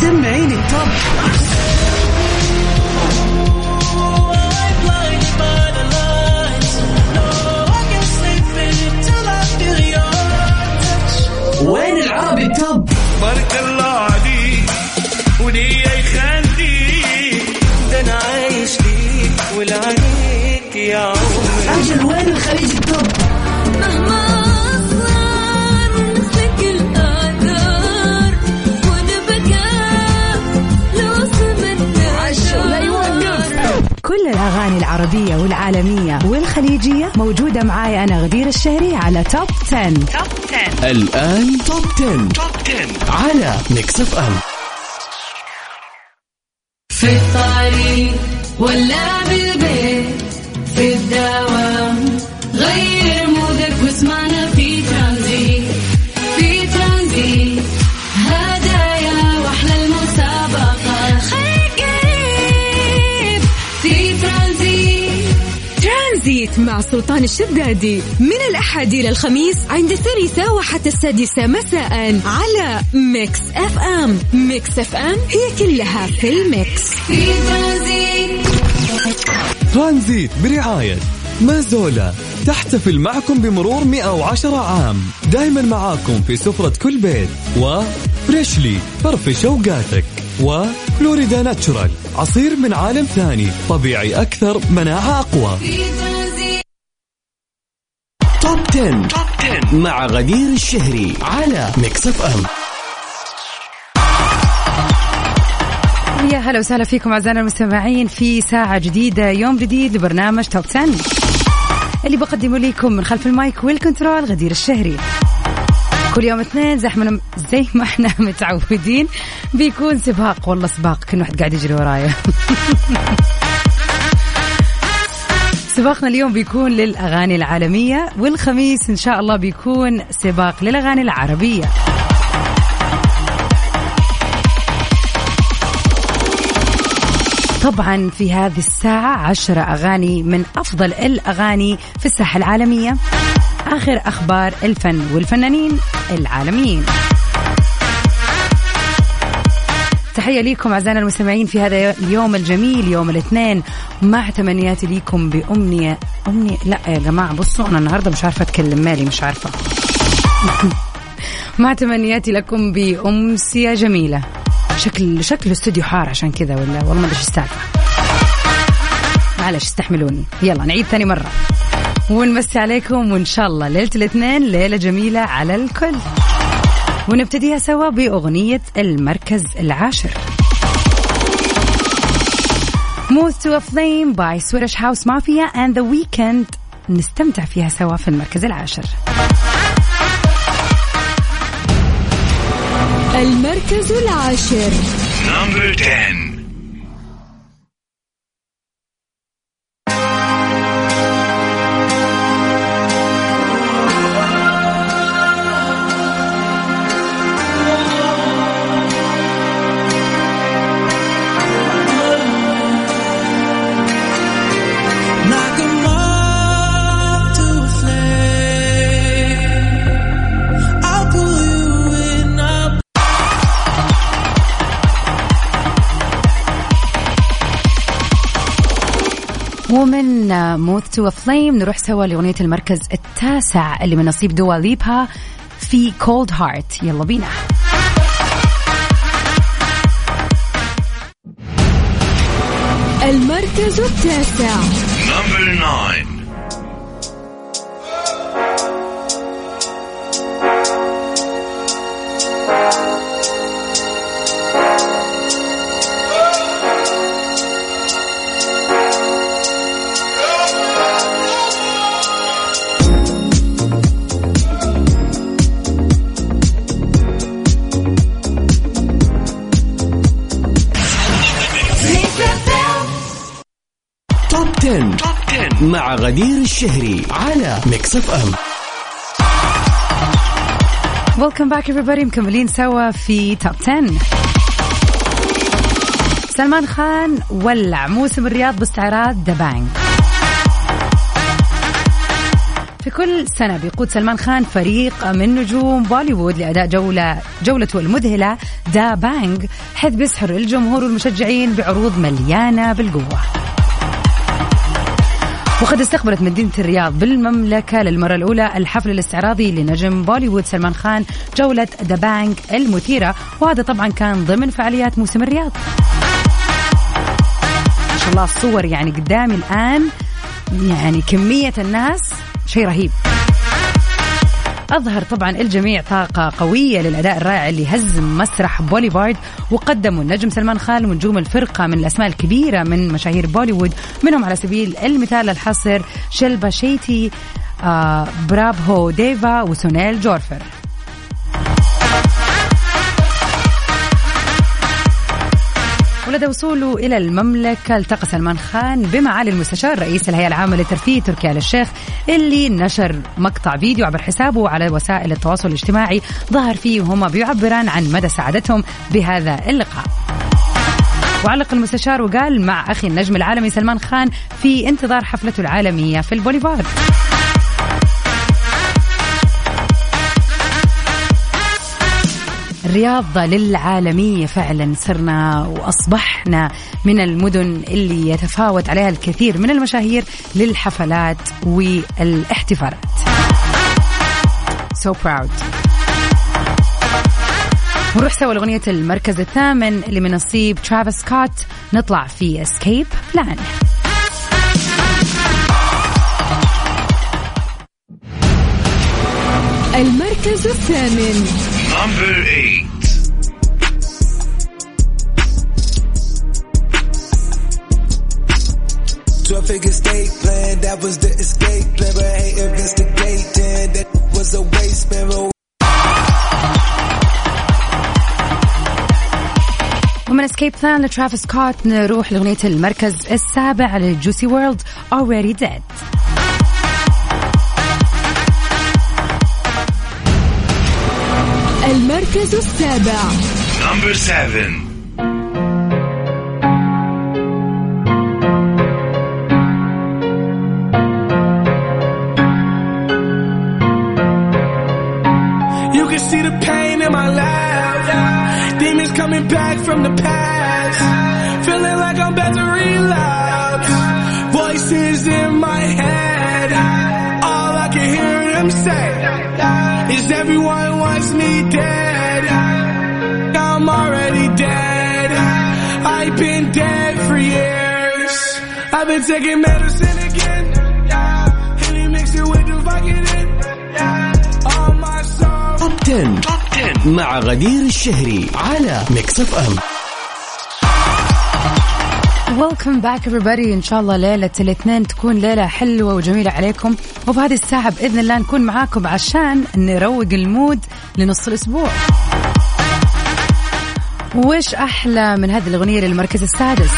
سمعيني التوب. الأغاني العربية والعالمية والخليجية موجودة معاي أنا غدير الشهري على Top 10. الآن Top 10. على Mix FM في الطريق ولا بالبيت في الدوام ترانزيت مع سلطان الشدادي من الأحد إلى الخميس عند الثالثة وحتى السادسة مساء على Mix FM. Mix FM هي كلها في ال mix. في Transit Transit برعاية Mazola. تحتفل معكم بمرور 110 عام. دايما معاكم في سفرة كل بيت. و Freshly فرفش اوقاتك و Florida's Natural عصير من عالم ثاني طبيعي أكثر مناعة أقوى. Top 10. مع غدير الشهري على Mix FM يا هلا وسهلا فيكم أعزائنا المستمعين في ساعة جديدة يوم جديد لبرنامج Top 10 اللي بقدمه لكم من خلف ال mic وال control غدير الشهري. كل يوم اثنين زي ما زي ما إحنا متعودين. بيكون سباق والله سباق كل واحد قاعد يجري ورايا. سباقنا اليوم بيكون للأغاني العالمية والخميس إن شاء الله بيكون سباق للأغاني العربية. طبعا في هذه الساعة عشرة أغاني من أفضل الأغاني في الساحة العالمية. آخر أخبار الفن والفنانين العالميين. تحية ليكم أعزائنا المستمعين في هذا اليوم الجميل يوم الاثنين. مع تمنياتي ليكم بأمنية أمنية. لا يا جماعة بصوا أنا النهاردة مش عارفة أتكلم مالي مش عارفة. مع تمنياتي لكم بأمسية جميلة. شكل شكل الاستوديو حار عشان كذا ولا؟ والله ما أدري إيش السالفة. معلش استحملوني. يلا نعيد ثاني مرة. ونمسي عليكم وإن شاء الله ليلة الاثنين ليلة جميلة على الكل. ونبتديها سوا بأغنية المركز العاشر. Move to a Flame by Swedish House Mafia and The Weeknd. نستمتع فيها سوا في المركز العاشر. المركز العاشر. نمبر 10 ومن Moth to Flame نروح سوا لأغنية المركز التاسع اللي من نصيب دوا ليبا في Cold Heart يلا بينا. المركز التاسع. مع غدير الشهري على Mix FM welcome back everybody. مكملين سوا في Top 10 سلمان خان ولع موسم الرياض باستعراض Da-Bangg في كل سنة بيقود سلمان خان فريق من نجوم بوليوود لأداء جولة جولته المذهلة Da-Bangg حيث بيسحر الجمهور والمشجعين بعروض مليانة بالقوة. وقد استقبلت مدينة الرياض بالمملكة للمرة الأولى الحفل الاستعراضي لنجم بوليوود سلمان خان جولة Da-Bangg المثيرة وهذا طبعا كان ضمن فعاليات موسم الرياض. ما شاء الله الصور يعني قدامي الآن يعني كمية الناس شيء رهيب. أظهر طبعا الجميع طاقة قوية للأداء الرائع اللي هزم مسرح بوليفارد وقدموا النجم سلمان خان ونجوم الفرقة من الأسماء الكبيرة من مشاهير بوليوود منهم على سبيل المثال الحصر شلبا شيتي آه برافو ديفا وسونيل جورفر. ولدى وصوله إلى المملكة التقى سلمان خان بمعالي المستشار رئيس الهيئة العامة للترفيه تركي آل الشيخ اللي نشر مقطع فيديو عبر حسابه على وسائل التواصل الاجتماعي ظهر فيه وهما بيعبران عن مدى سعادتهم بهذا اللقاء. وعلق المستشار وقال مع أخي النجم العالمي سلمان خان في انتظار حفلته العالمية في البوليفارد. الرياض للعالمية فعلا صرنا وأصبحنا من المدن اللي يتفاوت عليها الكثير من المشاهير للحفلات والاحتفالات. So proud. ونروح سوا لأغنية المركز الثامن اللي من نصيب ترافيس سكوت نطلع في Escape Plan المركز الثامن. Number 8. Twelve figure estate plan, that was the escape plan, but hey, investigating, that was a waste man. ومن Escape Plan لترافيس سكوت نروح لأغنية المركز السابع لجوس وورلد Already Dead المركز السابع Number 7. You can see the pain in my life. Demons coming back from the past. Feeling like I'm about to relapse. Voices in my head. All I can hear them say is everyone wants me dead. I'm already dead. I've been dead for years. I've been taking medicine again. Henny mix it with the Vicodin. All my sorrow. توب 10. Top 10. مع غدير الشهري على ميكس اف ام ويلكم باك everybody. إن شاء الله ليلة الاثنين تكون ليلة حلوة وجميلة عليكم. وفي هذه الساعة بإذن الله نكون معاكم عشان نروق ال mood لنص الأسبوع. وش أحلى من هذه الأغنية للمركز السادس؟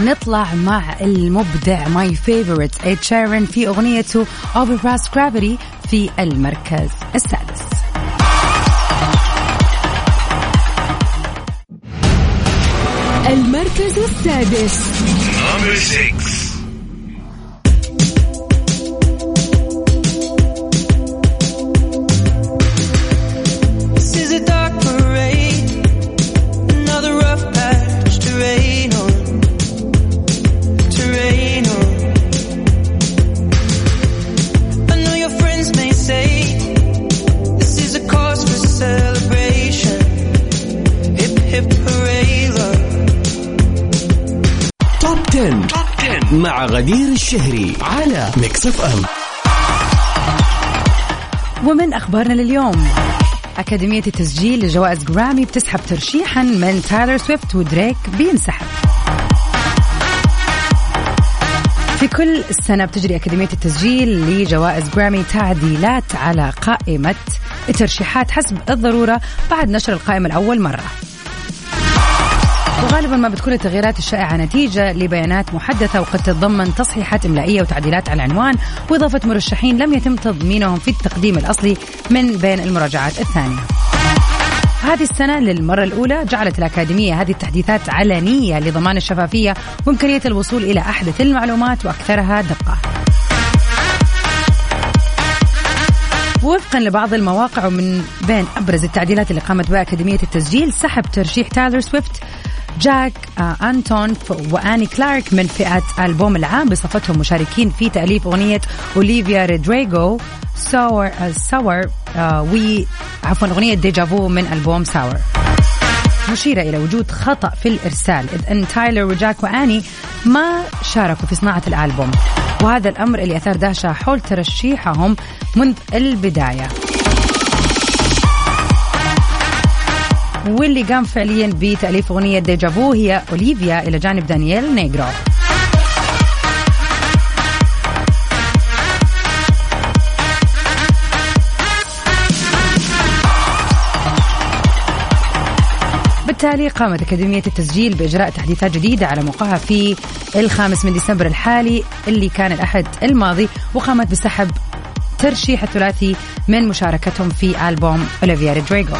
نطلع مع المبدع my favorite ايد شيرن في Overpass Graffiti في المركز السادس. المركز السادس Number 6. This is a غدير الشهري على Mix FM ومن أخبارنا لليوم. أكاديمية التسجيل لجوائز جرامي بتسحب ترشيحا من تايلر سويفت ودريك بينسحب. في كل سنة بتجري أكاديمية التسجيل لجوائز جرامي تعديلات على قائمة الترشيحات حسب الضرورة بعد نشر القائمة لأول مرة. وغالبا ما بتكون التغييرات الشائعة نتيجة لبيانات محدثة وقد تتضمن تصحيحات إملائية وتعديلات على العنوان وإضافة مرشحين لم يتم تضمينهم في التقديم الأصلي من بين المراجعات الثانية. هذه السنة للمرة الأولى جعلت الأكاديمية هذه التحديثات علنية لضمان الشفافية وإمكانية الوصول إلى أحدث المعلومات وأكثرها دقة. وفقا لبعض المواقع ومن بين أبرز التعديلات اللي قامت بها أكاديمية التسجيل سحب ترشيح تايلر سويفت جاك آه أنتونوف وآني كلارك من فئة ألبوم العام بصفتهم مشاركين في تأليف أغنية أوليفيا رودريغو ساور آه ساور آه و عفوا أغنية Deja Vu من ألبوم ساور مشيرة إلى وجود خطأ في الإرسال إذ أن تايلر وجاك وآني ما شاركوا في صناعة الألبوم. وهذا الأمر اللي أثار دهشة حول ترشيحهم منذ البداية. واللي قام فعليا بتأليف أغنية Deja Vu هي أوليفيا إلى جانب دانييل نيجرو. بالتالي قامت أكاديمية التسجيل بإجراء تحديثات جديدة على موقعها في الخامس من ديسمبر الحالي اللي كان الأحد الماضي وقامت بسحب ترشيح الثلاثي من مشاركتهم في ألبوم أوليفيا رودريغو.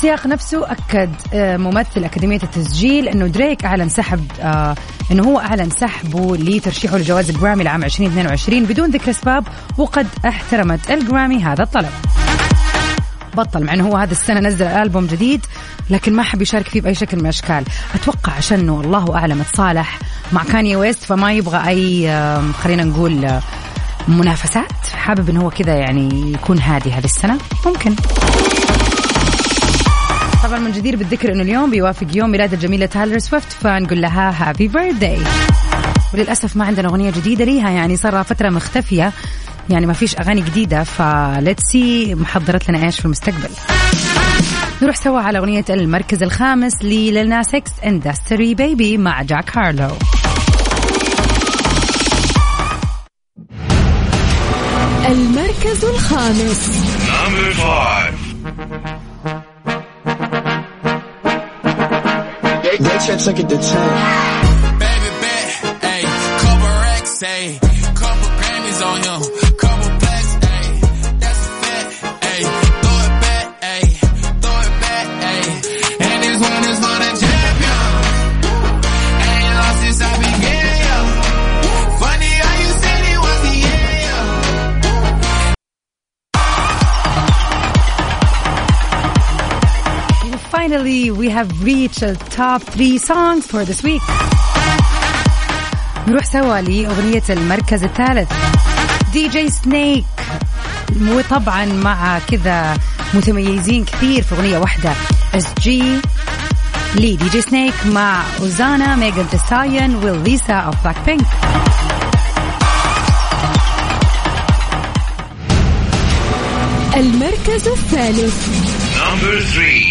السياق نفسه أكد آه، ممثل أكاديمية التسجيل أنه دريك أعلن سحب آه، أنه هو أعلن سحبه لترشيحه لجوائز الجرامي لعام 2022 بدون ذكر أسباب وقد احترمت الجرامي هذا الطلب. بطل مع إنه هو هذا السنة نزل ألبوم جديد لكن ما حب يشارك فيه بأي شكل من الأشكال. أتوقع عشان الله اعلم اتصالح مع كاني ويست فما يبغى أي خلينا نقول آه، منافسات. حابب إنه هو كذا يعني يكون هادي هذه السنة. ممكن. طبعا من جدير بالذكر إنه اليوم بيوافق يوم ميلاد الجميلة تايلر سويفت فنقول لها happy birthday وللأسف ما عندنا أغنية جديدة ليها يعني صار لها فترة مختفية يعني ما فيش أغاني جديدة ف let's see محضرت لنا إيش في المستقبل. نروح سوا على أغنية المركز الخامس للنا 6 اندستري بيبي مع جاك هارلو. المركز الخامس. stretch like a detent. Baby bet, ayy, couple racks, ayy, couple Grammys on you, Finally, we have reached the top three songs for this week. نروح سوا لأغنية المركز الثالث. دي جي سنيك وطبعا مع كذا متميزين كثير في أغنية واحدة. SG لـ دي جي سنيك مع أوزونا ميغان ذا ستاليون وليسا أو بلاك بينك المركز الثالث. Number three.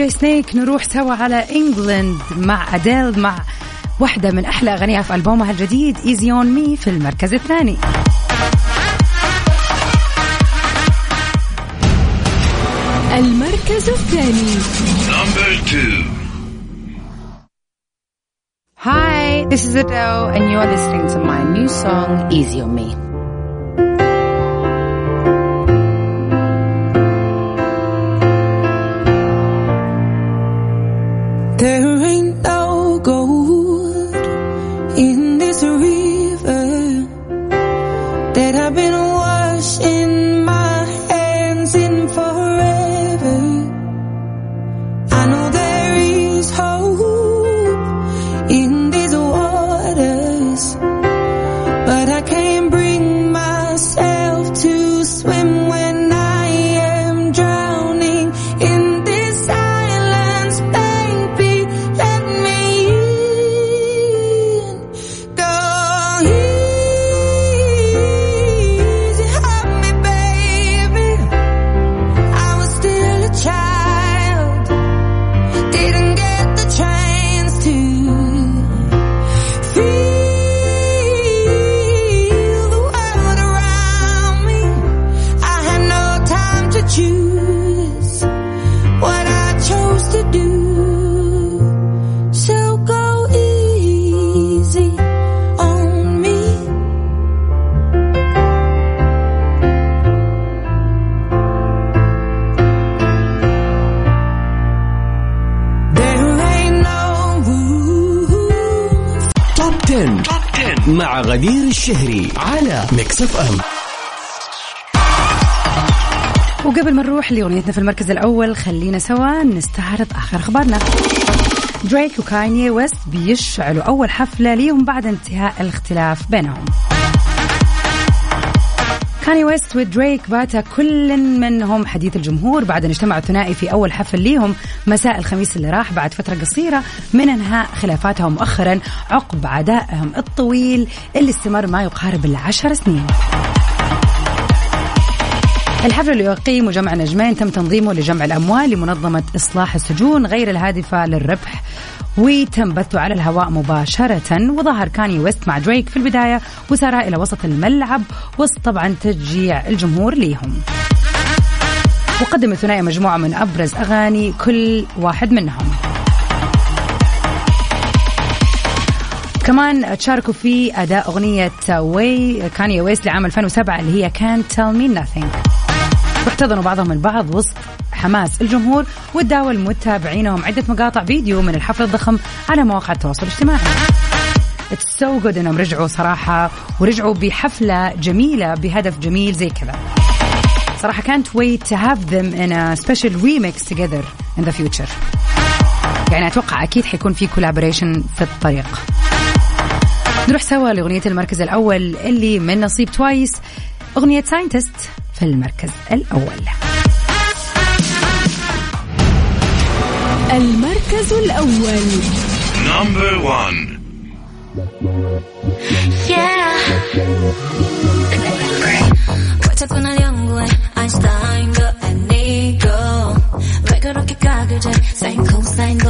جي سنيك نروح سوا على England مع أديل مع واحدة من أحلى أغانيها في ألبومها الجديد Easy on Me في المركز الثاني المركز الثاني. Hi, this is Adele and you're listening to my new song Easy on Me. have been مع غدير الشهري على ميكس اف ام وقبل ما نروح لأغنيتنا في المركز الأول خلينا سوا نستعرض آخر أخبارنا. دريك وكانيي ويست بيشعلوا أول حفلة ليهم بعد انتهاء الاختلاف بينهم. كاني ويست ودريك بات كل منهم حديث الجمهور. بعد أن اجتمع الثنائي في أول حفل ليهم مساء الخميس اللي راح بعد فترة قصيرة من أنهاء خلافاتهم. مؤخرا عقب عدائهم الطويل اللي استمر ما يقارب العشر سنين. الحفل اللي يقيم مجمع نجمين تم تنظيمه لجمع الأموال لمنظمة إصلاح السجون غير الهادفة للربح. وتم بثه على الهواء مباشرة وظهر كاني ويست مع دريك في البداية وسار إلى وسط الملعب وسط طبعا تشجيع الجمهور ليهم. وقدم الثنائي مجموعة من أبرز أغاني كل واحد منهم. كمان تشاركوا في أداء أغنية واي كاني ويست لعام 2007 اللي هي Can't Tell Me Nothing. واحتضنوا بعضهم البعض وسط حماس. الجمهور وتداول متابعينهم عدة مقاطع فيديو من الحفل الضخم على مواقع التواصل الاجتماعي. It's so good إنهم رجعوا صراحة ورجعوا بحفلة جميلة بهدف جميل زي كذا. صراحة can't wait to have them in a special remix together in the future. يعني أتوقع أكيد حيكون في collaboration في الطريق. نروح سوا لأغنية المركز الأول اللي من نصيب توايس أغنية Scientist في المركز الأول. المركز الأول Number one. Yeah. 어쨌거나 연구해 아인슈타인과 애니고 왜 그렇게 가글제 사인 코사인도